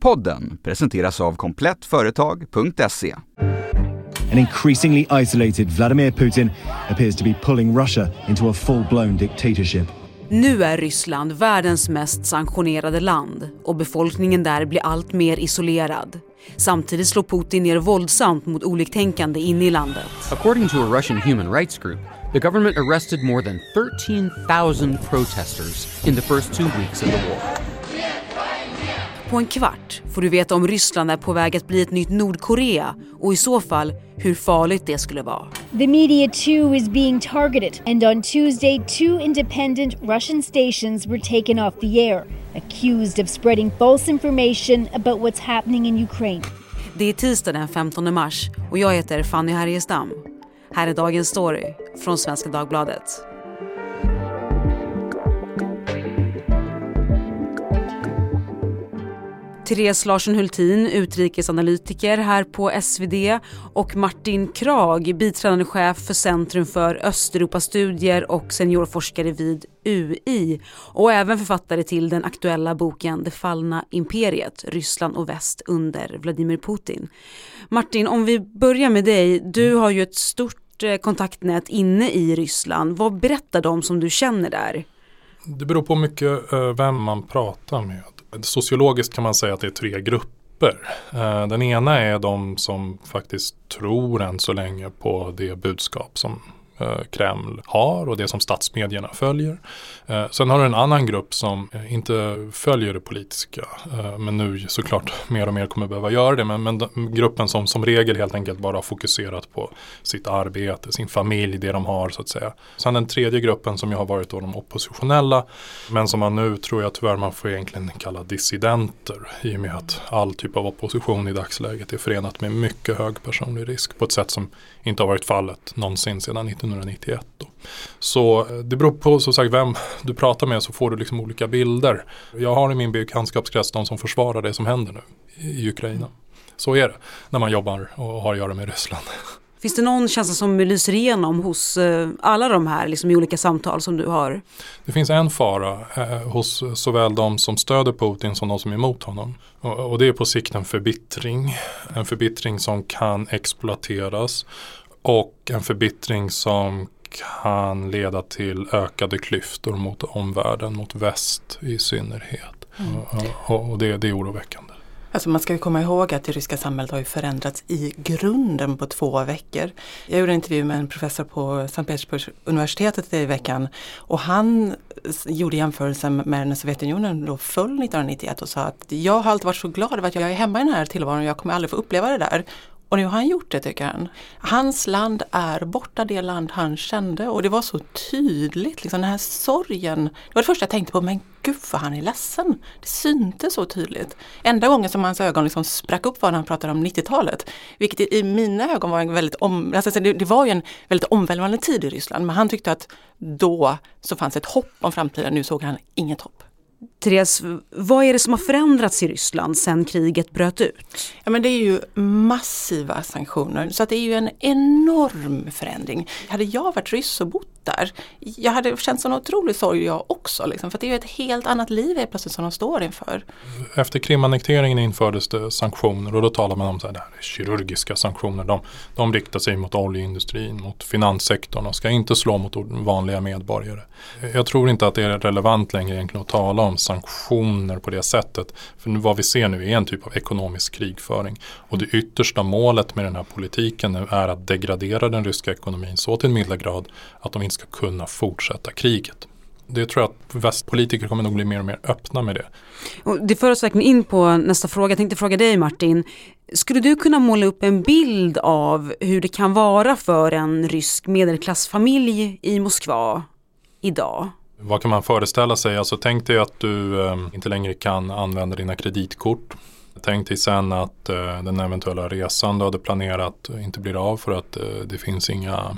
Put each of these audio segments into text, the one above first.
Podden presenteras av komplettföretag.se. An increasingly isolated Vladimir Putin appears to be pulling Russia into a full-blown dictatorship. Nu är Ryssland världens mest sanktionerade land och befolkningen där blir allt mer isolerad. Samtidigt slår Putin ner våldsamt mot oliktänkande inne i landet. According to a Russian human rights group, the government arrested more than 13,000 protesters in the first two weeks of the war. På en kvart får du veta om Ryssland är på väg att bli ett nytt Nordkorea och i så fall hur farligt det skulle vara. The media too is being targeted, and on Tuesday, two independent Russian stations were taken off the air, accused of spreading false information about what's happening in Ukraine. Det är tisdag den 15 mars och jag heter Fanny Härgestam. Här är dagens story från Svenska Dagbladet. Therese Larsson Hultin, utrikesanalytiker här på SvD och Martin Krag, biträdande chef för Centrum för Östeuropastudier och seniorforskare vid UI och även författare till den aktuella boken Det fallna imperiet, Ryssland och väst under Vladimir Putin. Martin, om vi börjar med dig. Du har ju ett stort eh, kontaktnät inne i Ryssland. Vad berättar de som du känner där? Det beror på mycket eh, vem man pratar med. Sociologiskt kan man säga att det är tre grupper. Eh, den ena är de som faktiskt tror än så länge på det budskap som Eh, Kreml har och det som statsmedierna följer. Eh, sen har du en annan grupp som eh, inte följer det politiska men nu såklart mer och mer kommer behöva göra det. Men, men gruppen som som regel helt enkelt bara har fokuserat på sitt arbete, sin familj, det de har så att säga. Sen den tredje gruppen som ju har varit då de oppositionella men som man nu tror jag tyvärr man får egentligen kalla dissidenter i och med att all typ av opposition i dagsläget är förenat med mycket hög personlig risk på ett sätt som inte har varit fallet någonsin sedan 1991. Då. Så eh, det beror på som sagt vem du pratar med så får du liksom olika bilder. Jag har i min bekantskapskrets de som försvarar det som händer nu i Ukraina. Så är det när man jobbar och har att göra med Ryssland. Finns det någon känsla som lyser igenom hos eh, alla de här liksom, i olika samtal som du har? Det finns en fara eh, hos såväl de som stöder Putin som de som är emot honom. Och, och det är på sikt en förbittring. En förbittring som kan exploateras och en förbittring som kan leda till ökade klyftor mot omvärlden, mot väst i synnerhet. Mm. Och, och det, det är oroväckande. Alltså man ska komma ihåg att det ryska samhället har ju förändrats i grunden på två veckor. Jag gjorde en intervju med en professor på Sankt Petersburgs universitetet i veckan och han gjorde jämförelsen med när Sovjetunionen då föll 1991 och sa att jag har alltid varit så glad över att jag är hemma i den här tillvaron och jag kommer aldrig få uppleva det där. Och nu har han gjort det tycker han. Hans land är borta det land han kände och det var så tydligt, liksom den här sorgen. Det var det första jag tänkte på, men gud vad han är ledsen. Det syntes så tydligt. Enda gången som hans ögon liksom sprack upp var när han pratade om 90-talet. Vilket i mina ögon var en väldigt om, alltså det, det var ju en väldigt omvälvande tid i Ryssland. Men han tyckte att då så fanns ett hopp om framtiden, nu såg han inget hopp. Therese, vad är det som har förändrats i Ryssland sedan kriget bröt ut? Ja men det är ju massiva sanktioner så att det är ju en enorm förändring. Hade jag varit ryss och bott där, jag hade känt sån otrolig sorg jag också. Liksom, för det är ju ett helt annat liv helt plötsligt som de står inför. Efter Krimannekteringen infördes det sanktioner och då talar man om så här, det här är kirurgiska sanktioner. De, de riktar sig mot oljeindustrin, mot finanssektorn och ska inte slå mot vanliga medborgare. Jag tror inte att det är relevant längre egentligen att tala om sanktioner på det sättet. För vad vi ser nu är en typ av ekonomisk krigföring. Och det yttersta målet med den här politiken nu är att degradera den ryska ekonomin så till en milda grad att de inte ska kunna fortsätta kriget. Det tror jag att västpolitiker kommer nog bli mer och mer öppna med det. Och det för oss verkligen in på nästa fråga. Jag tänkte fråga dig Martin. Skulle du kunna måla upp en bild av hur det kan vara för en rysk medelklassfamilj i Moskva idag? Vad kan man föreställa sig? Alltså tänk dig att du eh, inte längre kan använda dina kreditkort. Tänk dig sen att eh, den eventuella resan du hade planerat inte blir av för att eh, det finns inga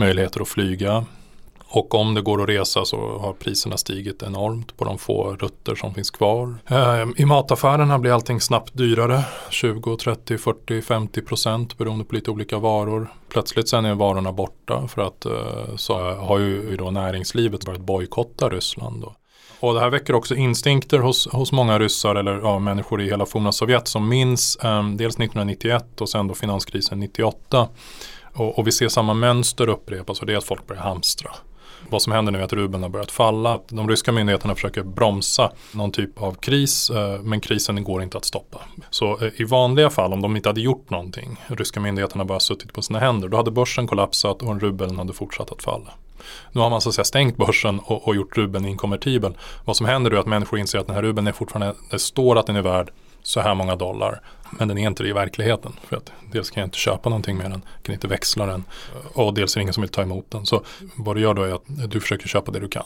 möjligheter att flyga. Och om det går att resa så har priserna stigit enormt på de få rutter som finns kvar. Eh, I mataffärerna blir allting snabbt dyrare. 20, 30, 40, 50 procent beroende på lite olika varor. Plötsligt sen är varorna borta för att eh, så har ju då näringslivet börjat bojkotta Ryssland. Då. Och det här väcker också instinkter hos, hos många ryssar eller ja, människor i hela forna Sovjet som minns eh, dels 1991 och sen då finanskrisen 98. Och, och, vi ser samma mönster upprepas och det är att folk börjar hamstra. Vad som händer nu är att rubeln har börjat falla. De ryska myndigheterna försöker bromsa någon typ av kris eh, men krisen går inte att stoppa. Så eh, i vanliga fall om de inte hade gjort någonting, ryska myndigheterna bara suttit på sina händer, då hade börsen kollapsat och rubeln hade fortsatt att falla. Nu har man så att säga stängt börsen och, och gjort rubeln inkonvertibel. Vad som händer är att människor inser att den här rubeln är fortfarande, det står att den är värd så här många dollar. Men den är inte det i verkligheten. För att dels kan jag inte köpa någonting med den, kan inte växla den och dels är det ingen som vill ta emot den. Så vad du gör då är att du försöker köpa det du kan.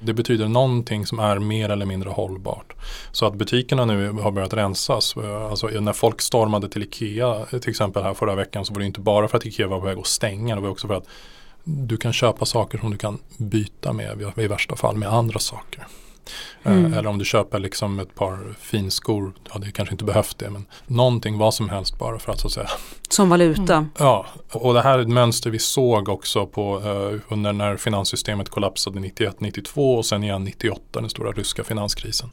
Det betyder någonting som är mer eller mindre hållbart. Så att butikerna nu har börjat rensas. Alltså när folk stormade till Ikea till exempel här förra veckan så var det inte bara för att Ikea var på väg att stänga. Det var också för att du kan köpa saker som du kan byta med i värsta fall med andra saker. Eh, mm. Eller om du köper liksom ett par finskor, ja det kanske inte behövt det men någonting, vad som helst bara för att så att säga. Som valuta. Mm. Ja, och det här är ett mönster vi såg också på uh, under när finanssystemet kollapsade 91-92 och sen igen 98, den stora ryska finanskrisen.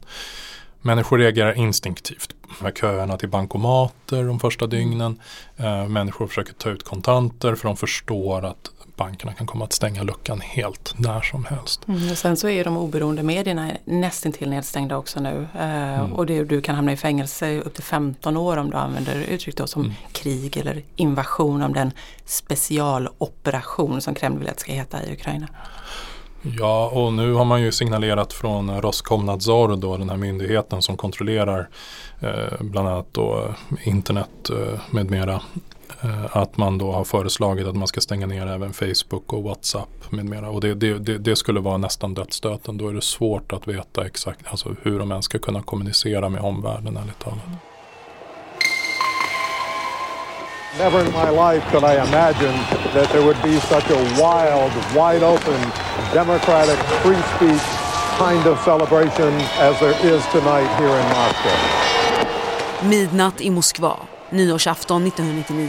Människor reagerar instinktivt med köerna till bankomater de första dygnen. Uh, människor försöker ta ut kontanter för de förstår att bankerna kan komma att stänga luckan helt när som helst. Mm, och sen så är de oberoende medierna nästintill nedstängda också nu. Eh, mm. Och det, du kan hamna i fängelse upp till 15 år om du använder uttryck då som mm. krig eller invasion om den specialoperation som Kreml vill att ska heta i Ukraina. Ja, och nu har man ju signalerat från Roskomnadzor, då, den här myndigheten som kontrollerar eh, bland annat då internet eh, med mera att man då har föreslagit att man ska stänga ner även Facebook och WhatsApp med mera. Och det, det, det, det, skulle vara nästan dödsstöten. Då är det svårt att veta exakt alltså hur de ens ska kunna kommunicera med omvärlden ärligt talat. Never in my life could I imagine that there would be such a wild, wide open, democratic, free speech kind of celebration as there is tonight here in Moscow. Midnatt i Moskva nyårsafton 1999.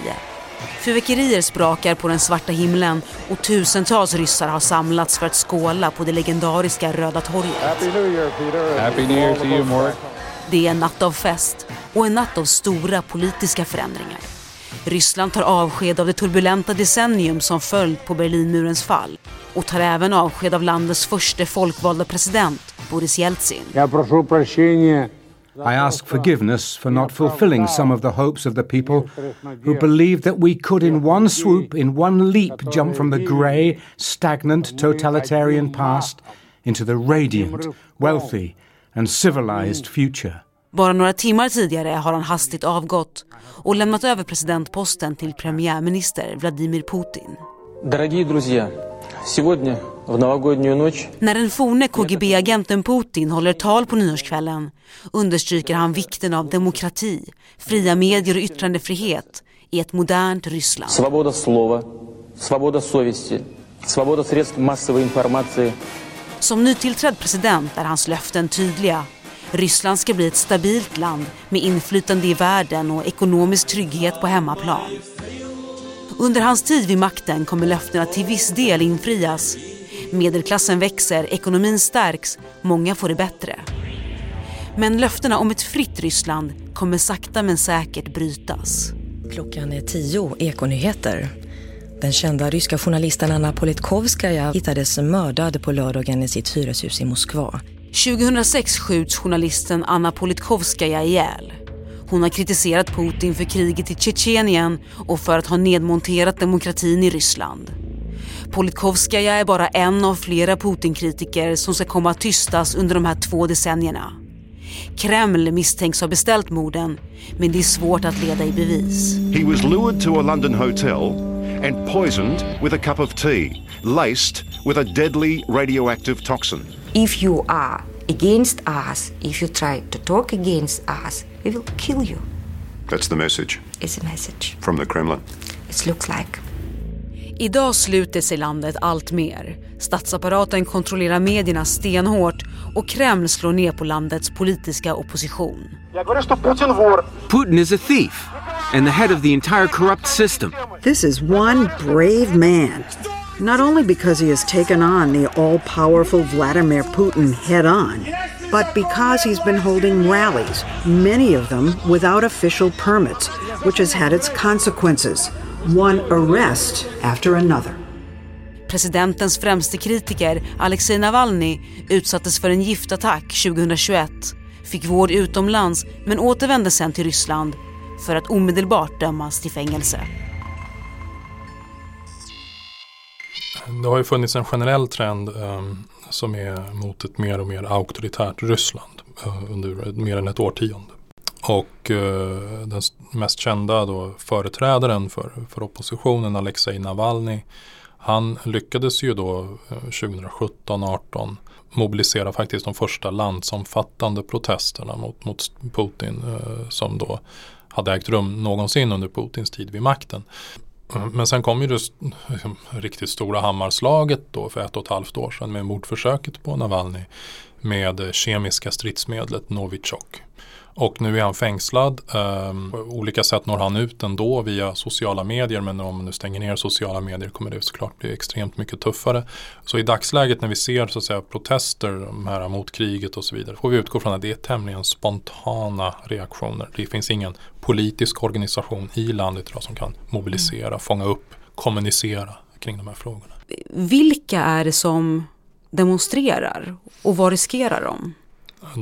Fyrverkerier sprakar på den svarta himlen och tusentals ryssar har samlats för att skåla på det legendariska Röda torget. Happy New Year, Peter. Happy New Year to you, Mark. Det är en natt av fest och en natt av stora politiska förändringar. Ryssland tar avsked av det turbulenta decennium som följt på Berlinmurens fall och tar även avsked av landets första folkvalda president, Boris Jeltsin. Jag I ask forgiveness for not fulfilling some of the hopes of the people who believed that we could, in one swoop, in one leap, jump from the grey, stagnant, totalitarian past into the radiant, wealthy, and civilized future. Bara några timmar tidigare har han hastigt avgått och lämnat över presidentposten till premiärminister Vladimir Putin. Дорогие друзья, сегодня när den forne KGB-agenten Putin håller tal på nyårskvällen understryker han vikten av demokrati, fria medier och yttrandefrihet i ett modernt Ryssland. Свобода слова, свобода совести, свобода средств массовой информации. Som nytillträdd president är hans löften tydliga. Ryssland ska bli ett stabilt land med inflytande i världen och ekonomisk trygghet på hemmaplan. Under hans tid vid makten kommer löftena till viss del infrias Medelklassen växer, ekonomin stärks, många får det bättre. Men löftena om ett fritt Ryssland kommer sakta men säkert brytas. Klockan är tio, Ekonyheter. Den kända ryska journalisten Anna Politkovskaja hittades mördad på lördagen i sitt hyreshus i Moskva. 2006 skjuts journalisten Anna Politkovskaja ihjäl. Hon har kritiserat Putin för kriget i Tjetjenien och för att ha nedmonterat demokratin i Ryssland. Politkovskaja är bara en av flera Putin-kritiker som ska komma att tystas under de här två decennierna. Kreml misstänks ha beställt morden, men det är svårt att leda i bevis. He was lured to a London hotel and poisoned with a cup of tea, laced with a deadly radioactive toxin. If you are against us, if you try to talk against us, we will kill you. That's the message. It's a message. From the Kremlin. It looks like. Idag sluter sig landet allt mer. Statsapparaten kontrollerar medierna stenhårt och Kreml slår ner på landets politiska opposition. Putin is a thief and the head of the entire corrupt system. This is one brave man not only because he has taken on the all powerful Vladimir Putin head on, but because he's been holding rallies, many of them without official permits, which has had its consequences. One arrest after another. Presidentens främste kritiker, Alexej Navalny, utsattes för en giftattack 2021, fick vård utomlands men återvände sen till Ryssland för att omedelbart dömas till fängelse. Det har ju funnits en generell trend um, som är mot ett mer och mer auktoritärt Ryssland uh, under mer än ett årtionde. Och uh, den mest kända då, företrädaren för, för oppositionen, Alexej Navalny, han lyckades ju då eh, 2017-18 mobilisera faktiskt de första landsomfattande protesterna mot, mot Putin uh, som då hade ägt rum någonsin under Putins tid vid makten. Men sen kom ju det liksom, riktigt stora hammarslaget då för ett och ett halvt år sedan med mordförsöket på Navalny med kemiska stridsmedlet Novichok. Och nu är han fängslad. Um, på olika sätt når han ut ändå via sociala medier men om man nu stänger ner sociala medier kommer det såklart bli extremt mycket tuffare. Så i dagsläget när vi ser så att säga, protester här mot kriget och så vidare får vi utgå från att det är tämligen spontana reaktioner. Det finns ingen politisk organisation i landet idag som kan mobilisera, mm. fånga upp, kommunicera kring de här frågorna. Vilka är det som demonstrerar och vad riskerar de?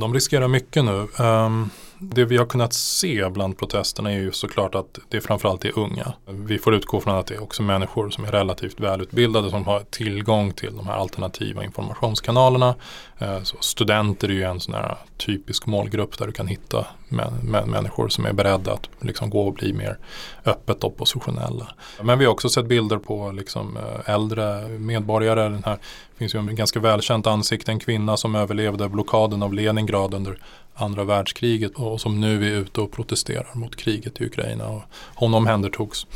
De riskerar mycket nu. Um, det vi har kunnat se bland protesterna är ju såklart att det framförallt är unga. Vi får utgå från att det är också människor som är relativt välutbildade som har tillgång till de här alternativa informationskanalerna. Eh, så studenter är ju en sån här typisk målgrupp där du kan hitta med människor som är beredda att liksom gå och bli mer öppet oppositionella. Men vi har också sett bilder på liksom eh, äldre medborgare. Den här, det finns ju en ganska välkänt ansikte, en kvinna som överlevde blockaden av Leningrad under andra världskriget och som nu är ute och protesterar mot kriget i Ukraina. Och hon omhändertogs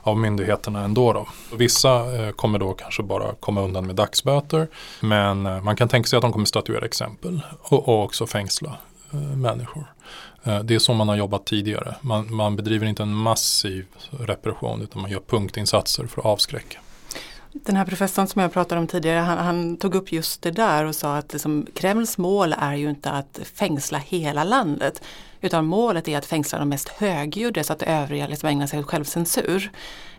av myndigheterna ändå. Då. Vissa eh, kommer då kanske bara komma undan med dagsböter men eh, man kan tänka sig att de kommer statuera exempel och, också fängsla Eh, människor. Eh, det är så man har jobbat tidigare. Man, man bedriver inte en massiv repression utan man gör punktinsatser för att avskräcka. Den här professorn som jag pratade om tidigare, han, han tog upp just det där och sa att liksom, Kremls mål är ju inte att fängsla hela landet utan målet är att fängsla de mest högljudda så att övriga liksom ägnar sig åt självcensur.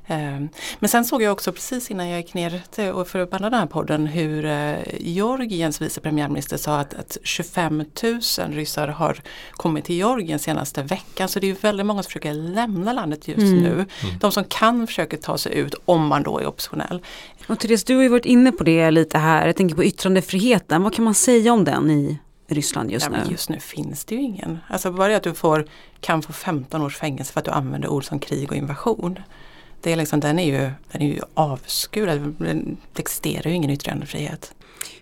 Ehm, men sen såg jag också precis innan jag gick ner för att den här podden hur eh, Georgiens vice premiärminister sa att, att 25 000 ryssar har kommit till Georgien senaste veckan. Så det är väldigt många som försöker lämna landet just mm. nu. Mm. De som kan försöker ta sig ut om man då är oppositionell. Och Therese, du har ju varit inne på det lite här. Jag tänker på yttrandefriheten. Vad kan man säga om den i Ryssland just ja, nu? just nu finns det ju ingen. Alltså bara att du får, kan få 15 års fängelse för att du använder ord som krig och invasion det är liksom, den är ju, den är ju avskurad. Det existerar ju ingen yttrandefrihet.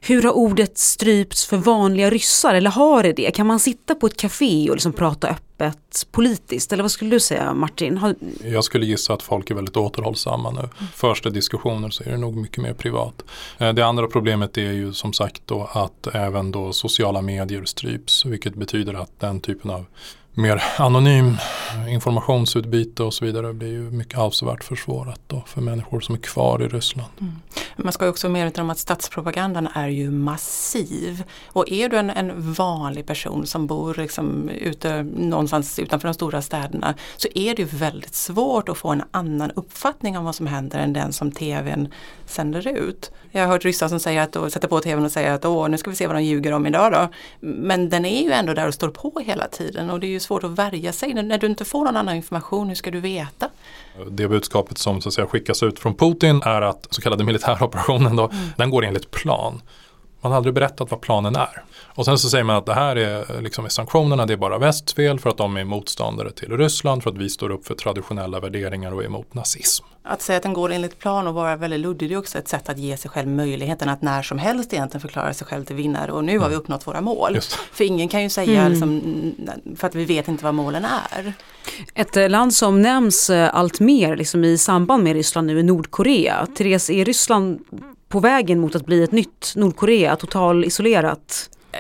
Hur har ordet strypts för vanliga ryssar eller har det det? Kan man sitta på ett café och liksom prata öppet politiskt? Eller vad skulle du säga Martin? Har... Jag skulle gissa att folk är väldigt återhållsamma nu. Förs det diskussioner så är det nog mycket mer privat. Eh, det andra problemet är ju som sagt då att även då sociala medier stryps. Vilket betyder att den typen av mer anonym informationsutbyte och så vidare blir ju mycket avsevärt försvårat då för människor som är kvar i Ryssland. Mm. Man ska ju också vara medveten om att statspropagandan är ju massiv. Och är du en, en vanlig person som bor liksom ute, någonstans utanför de stora städerna så är det ju väldigt svårt att få en annan uppfattning om vad som händer än den som tvn sänder ut. Jag har hört ryssar som säger att, och sätter på tvn och säger att Åh, nu ska vi se vad de ljuger om idag då. Men den är ju ändå där och står på hela tiden och det är ju svårt att värja sig. När du inte får någon annan information, hur ska du veta? Det budskapet som så att säga, skickas ut från Putin är att så kallade militära operationen då, mm. den går enligt plan. Man har aldrig berättat vad planen är. Och sen så säger man att det här är liksom sanktionerna, det är bara västs fel för att de är motståndare till Ryssland, för att vi står upp för traditionella värderingar och är emot nazism. Att säga att den går enligt plan och vara väldigt luddig, det är också ett sätt att ge sig själv möjligheten att när som helst egentligen förklara sig själv till vinnare och nu mm. har vi mm. uppnått våra mål. Just. För ingen kan ju säga, mm. liksom, för att vi vet inte vad målen är. Ett eh, land som nämns eh, allt mer liksom i samband med Ryssland nu är Nordkorea. Therese, är Ryssland på vägen mot att bli ett nytt Nordkorea, totalisolerat? Eh,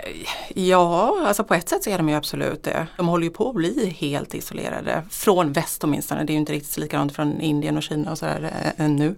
ja, alltså på ett sätt så är de ju absolut det. De håller ju på att bli helt isolerade. Från väst åtminstone. Det är ju inte riktigt likadant från Indien och Kina och sådär eh, ännu.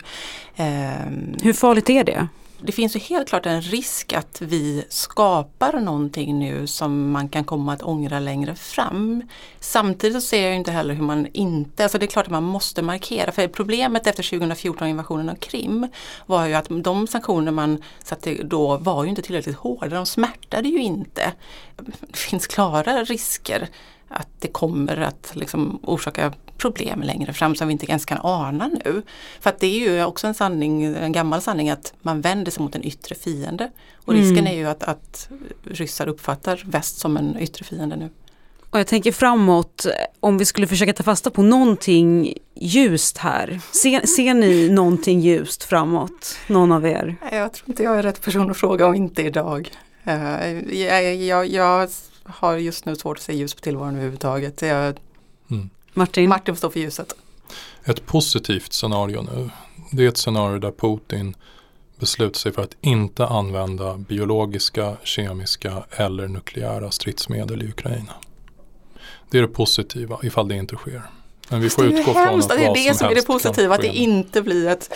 Ehm, Hur farligt är det? Det finns ju helt klart en risk att vi skapar någonting nu som man kan komma att ångra längre fram. Samtidigt så ser jag inte heller hur man inte, alltså det är klart att man måste markera. För problemet efter 2014 invasionen av Krim var ju att de sanktioner man satte då var ju inte tillräckligt hårda. De smärtade ju inte. Det finns klara risker att det kommer att liksom orsaka problem längre fram som vi inte ens kan ana nu. För att det är ju också en sanning, en gammal sanning att man vänder sig mot en yttre fiende. Och risken mm. är ju att, att ryssar uppfattar väst som en yttre fiende nu. Och jag tänker framåt, om vi skulle försöka ta fasta på någonting ljust här. Ser, ser ni någonting ljust framåt, någon av er? Jag tror inte jag är rätt person att fråga om inte idag. Uh, jag, jag, jag har just nu svårt att se ljus på tillvaron överhuvudtaget. Jag, mm. Martin? Martin får stå för ljuset. Ett positivt scenario nu, det är ett scenario där Putin beslutar sig för att inte använda biologiska, kemiska eller nukleära stridsmedel i Ukraina. Det är det positiva ifall det inte sker. Men vi får utgå från att det är det som är det positiva, att det inte blir ett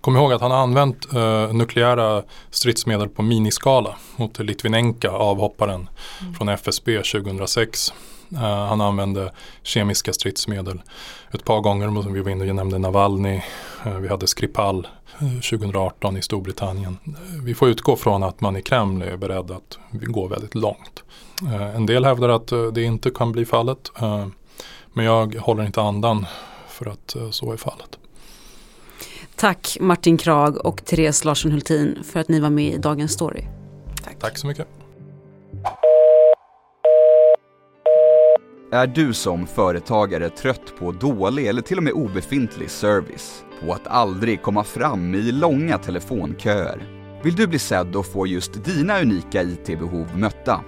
Kom ihåg att han har använt eh, nukleära stridsmedel på miniskala mot Litvinenka, avhopparen mm. från FSB 2006. Uh, han använde kemiska stridsmedel ett par gånger, som vi var inne och nämnde Navalny, uh, vi hade Skripal uh, eh, 2018 i Storbritannien. vi får utgå från att man i Kreml är beredd att gå väldigt långt. en del hävdar att det inte kan bli fallet, men jag håller inte andan för att så är fallet. Tack Martin Krag och Therese Larsson Hultin för att ni var med i Dagens Story. Tack, Tack så mycket. Är du som företagare trött på dålig eller till och med obefintlig service? På att aldrig komma fram i långa telefonköer? Vill du bli sedd och få just dina unika IT-behov mötta?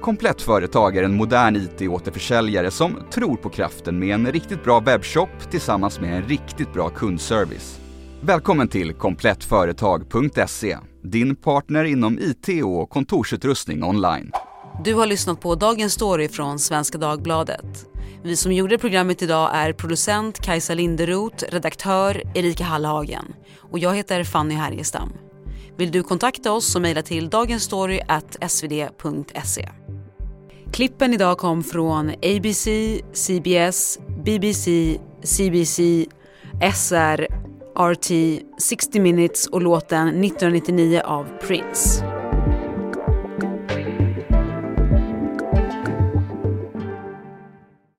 Komplett Företag är en modern IT-återförsäljare som tror på kraften med en riktigt bra webbshop tillsammans med en riktigt bra kundservice. Välkommen till komplettföretag.se, din partner inom IT och kontorsutrustning online. Du har lyssnat på Dagens Story från Svenska Dagbladet. Vi som gjorde programmet idag är producent Kajsa Linderoth, redaktör Erika Hallhagen och jag heter Fanny Härgestam. Vill du kontakta oss så mejla till dagensstory.svd.se. Klippen idag kom från ABC, CBS, BBC, CBC, SR RT 60 Minutes och låten 1999 av Prince.